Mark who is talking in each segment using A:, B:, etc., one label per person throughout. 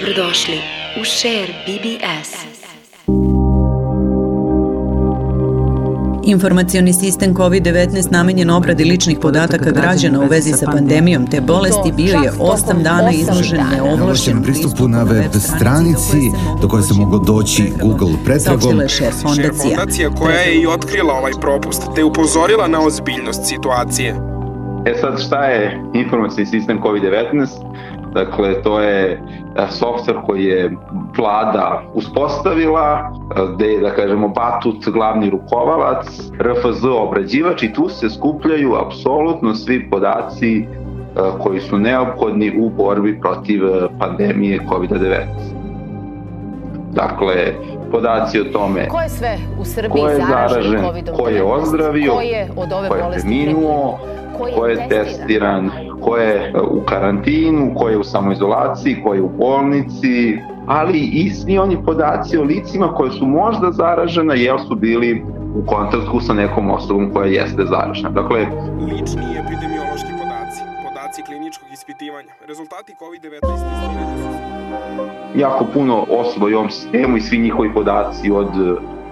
A: Dobrodošli u Share BBS. Informacioni sistem COVID-19 namenjen obradi ličnih podataka građana u vezi sa pandemijom te bolesti bio je 8 dana izložen neovlašćenom
B: pristupu na web stranici do koje se moglo doći Google pretragom.
A: Je šef fondacija.
C: fondacija koja je i otkrila ovaj propust te upozorila na ozbiljnost situacije.
D: E sad šta je informacijni sistem COVID-19? Dakle, to je e, softver koji je vlada uspostavila, e, gde je, da kažemo, Batut glavni rukovalac, RFZ obrađivač i tu se skupljaju apsolutno svi podaci e, koji su neophodni u borbi protiv pandemije COVID-19. Dakle, podaci o tome
E: ko je sve u Srbiji
D: ko je zaražen, ko je ozdravio,
E: ko je od ove
D: ko je preminuo, ko je testiran, ko je u karantinu, ko je u samoizolaciji, ko je u bolnici, ali i svi oni podaci o licima koje su možda zaražena jer su bili u kontaktu sa nekom osobom koja jeste zaražena. Dakle,
C: lični epidemiološki podaci, podaci kliničkog ispitivanja, rezultati COVID-19
D: jako puno osoba u ovom sistemu i svi njihovi podaci od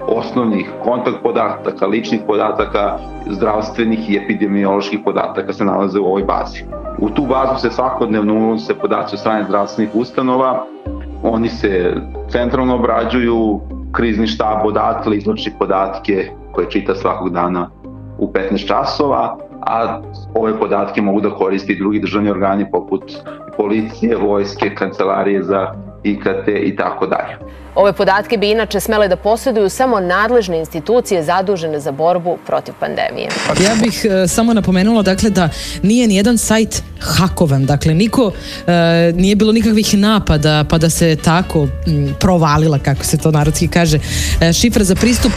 D: osnovnih kontakt podataka, ličnih podataka, zdravstvenih i epidemioloških podataka se nalaze u ovoj bazi. U tu bazu se svakodnevno unose podaci od strane zdravstvenih ustanova, oni se centralno obrađuju, krizni štab odatle izloči podatke koje čita svakog dana u 15 časova, a ove podatke mogu da koristi drugi državni organi poput policije, vojske, kancelarije za IKT i tako dalje.
E: Ove podatke bi inače smele da posjeduju samo nadležne institucije zadužene za borbu protiv pandemije.
F: Ja bih e, samo napomenula dakle da nije ni jedan sajt hakovan, dakle niko e, nije bilo nikakvih napada pa da se tako m, provalila kako se to narodski kaže e, šifra za pristup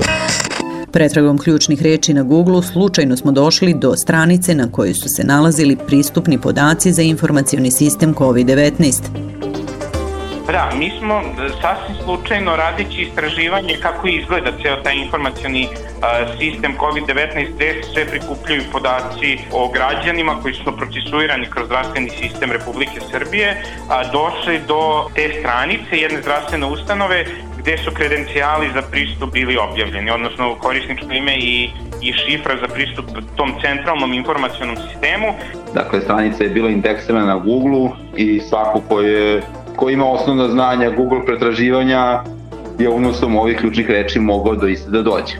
A: Pretragom ključnih reči na Google slučajno smo došli do stranice na kojoj su se nalazili pristupni podaci za informacioni sistem COVID-19.
G: Da, mi smo sasvim slučajno radići istraživanje kako izgleda ceo taj informacioni sistem COVID-19 gde se prikupljaju podaci o građanima koji su procesuirani kroz zdravstveni sistem Republike Srbije, a, došli do te stranice jedne zdravstvene ustanove gde su kredencijali za pristup bili objavljeni, odnosno korisničko ime i, i šifra za pristup tom centralnom informacionom sistemu.
D: Dakle, stranica je bila indeksirana na Google i svako ko je ko ima osnovna znanja Google pretraživanja je unosom ovih ključnih reči mogao do iste da dođe.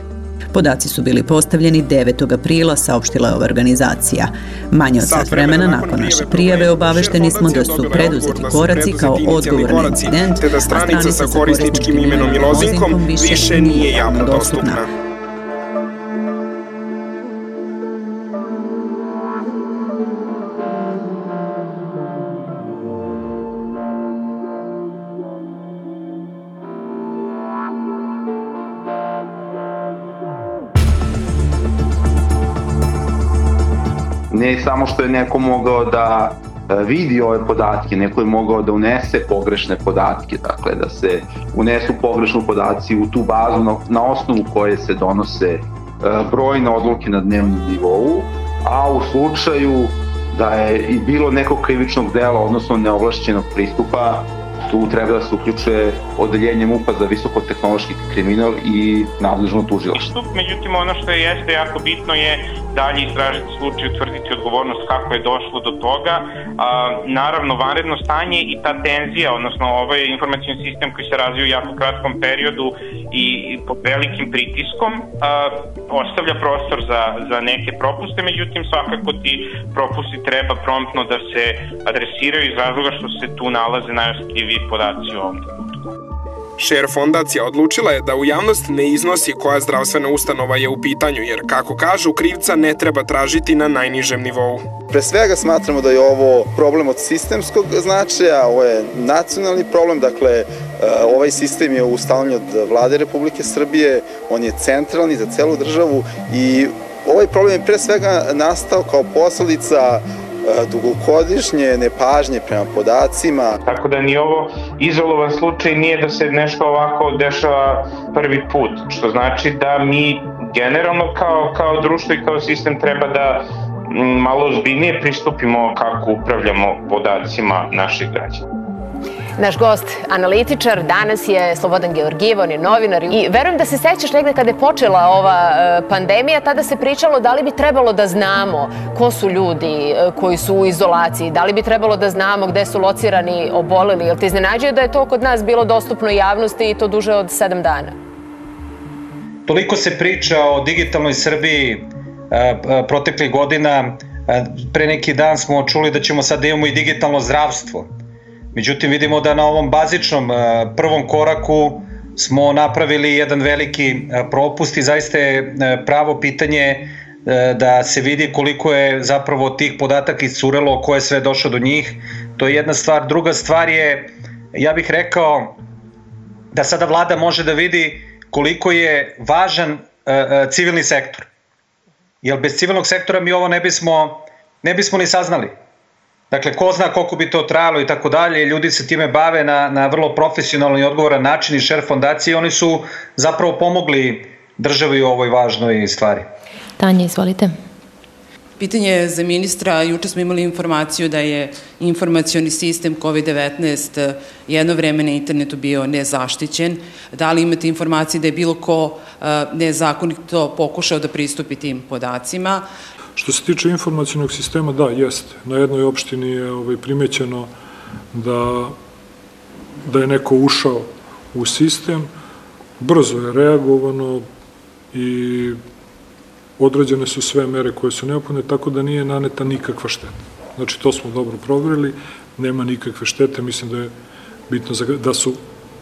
A: Podaci su bili postavljeni 9. aprila, saopštila je ova organizacija. Manje od sat vremena nakon naše prijave obavešteni smo da su preduzeti koraci kao odgovor na incident,
C: da stranica sa korisničkim imenom i lozinkom više nije javno dostupna.
D: Ne samo što je neko mogao da e, vidi ove podatke, neko je mogao da unese pogrešne podatke, dakle da se unesu pogrešnu podaci u tu bazu na, na osnovu koje se donose e, brojne odluke na dnevnom nivou, a u slučaju da je i bilo nekog krivičnog dela, odnosno neovlašćenog pristupa, tu treba da se uključuje odeljenje MUPA za visokotehnološki kriminal i nadležno tužilaštvo.
G: Međutim, ono što je jeste jako bitno je dalje istražiti slučaj, utvrditi odgovornost kako je došlo do toga. A, naravno, vanredno stanje i ta tenzija, odnosno ovaj informacijni sistem koji se razvio u jako kratkom periodu i, i pod velikim pritiskom, a, ostavlja prostor za, za neke propuste, međutim, svakako ti propusti treba promptno da se adresiraju iz razloga što se tu nalaze najostljiviji podaci u ovom
C: Share fondacija odlučila je da u javnost ne iznosi koja zdravstvena ustanova je u pitanju, jer kako kažu, krivca ne treba tražiti na najnižem nivou.
H: Pre svega smatramo da je ovo problem od sistemskog značaja, ovo je nacionalni problem, dakle e, ovaj sistem je ustavljen od vlade Republike Srbije, on je centralni za celu državu i ovaj problem je pre svega nastao kao posledica dugogodišnje nepažnje prema podacima.
G: Tako da ni ovo izolovan slučaj nije da se nešto ovako dešava prvi put, što znači da mi generalno kao, kao društvo i kao sistem treba da malo ozbiljnije pristupimo kako upravljamo podacima naših građana.
E: Naš gost, analitičar, danas je Slobodan Georgijev, on je novinar i verujem da se sećaš negde kada je počela ova e, pandemija, tada se pričalo da li bi trebalo da znamo ko su ljudi e, koji su u izolaciji, da li bi trebalo da znamo gde su locirani oboleli. Jel te iznenađuje da je to kod nas bilo dostupno javnosti i to duže od sedam dana?
I: Toliko se priča o digitalnoj Srbiji e, proteklih godina, pre neki dan smo čuli da ćemo sad da imamo i digitalno zdravstvo Međutim, vidimo da na ovom bazičnom e, prvom koraku smo napravili jedan veliki e, propust i zaista je e, pravo pitanje da se vidi koliko je zapravo tih podataka iscurelo, ko je sve došao do njih. To je jedna stvar. Druga stvar je, ja bih rekao, da sada vlada može da vidi koliko je važan civilni sektor. Jer bez civilnog sektora mi ovo ne bismo, ne bismo ni saznali. Dakle, ko zna koliko bi to trajalo i tako dalje, ljudi se time bave na, na vrlo profesionalni i odgovoran način i šer fondacije, oni su zapravo pomogli državi u ovoj važnoj stvari.
J: Tanja, izvolite.
K: Pitanje je za ministra, juče smo imali informaciju da je informacioni sistem COVID-19 jedno vreme na internetu bio nezaštićen. Da li imate informacije da je bilo ko eh, nezakonito pokušao da pristupi tim podacima?
L: Što se tiče informacijnog sistema, da, jeste. Na jednoj opštini je ovaj, primećeno da, da je neko ušao u sistem, brzo je reagovano i odrađene su sve mere koje su neophodne, tako da nije naneta nikakva šteta. Znači, to smo dobro proverili, nema nikakve štete, mislim da je bitno da su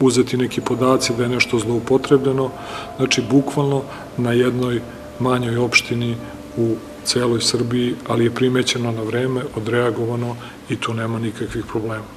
L: uzeti neki podaci, da je nešto zloupotrebljeno, znači, bukvalno na jednoj manjoj opštini u celoj Srbiji, ali je primećeno na vreme, odreagovano i tu nema nikakvih problema.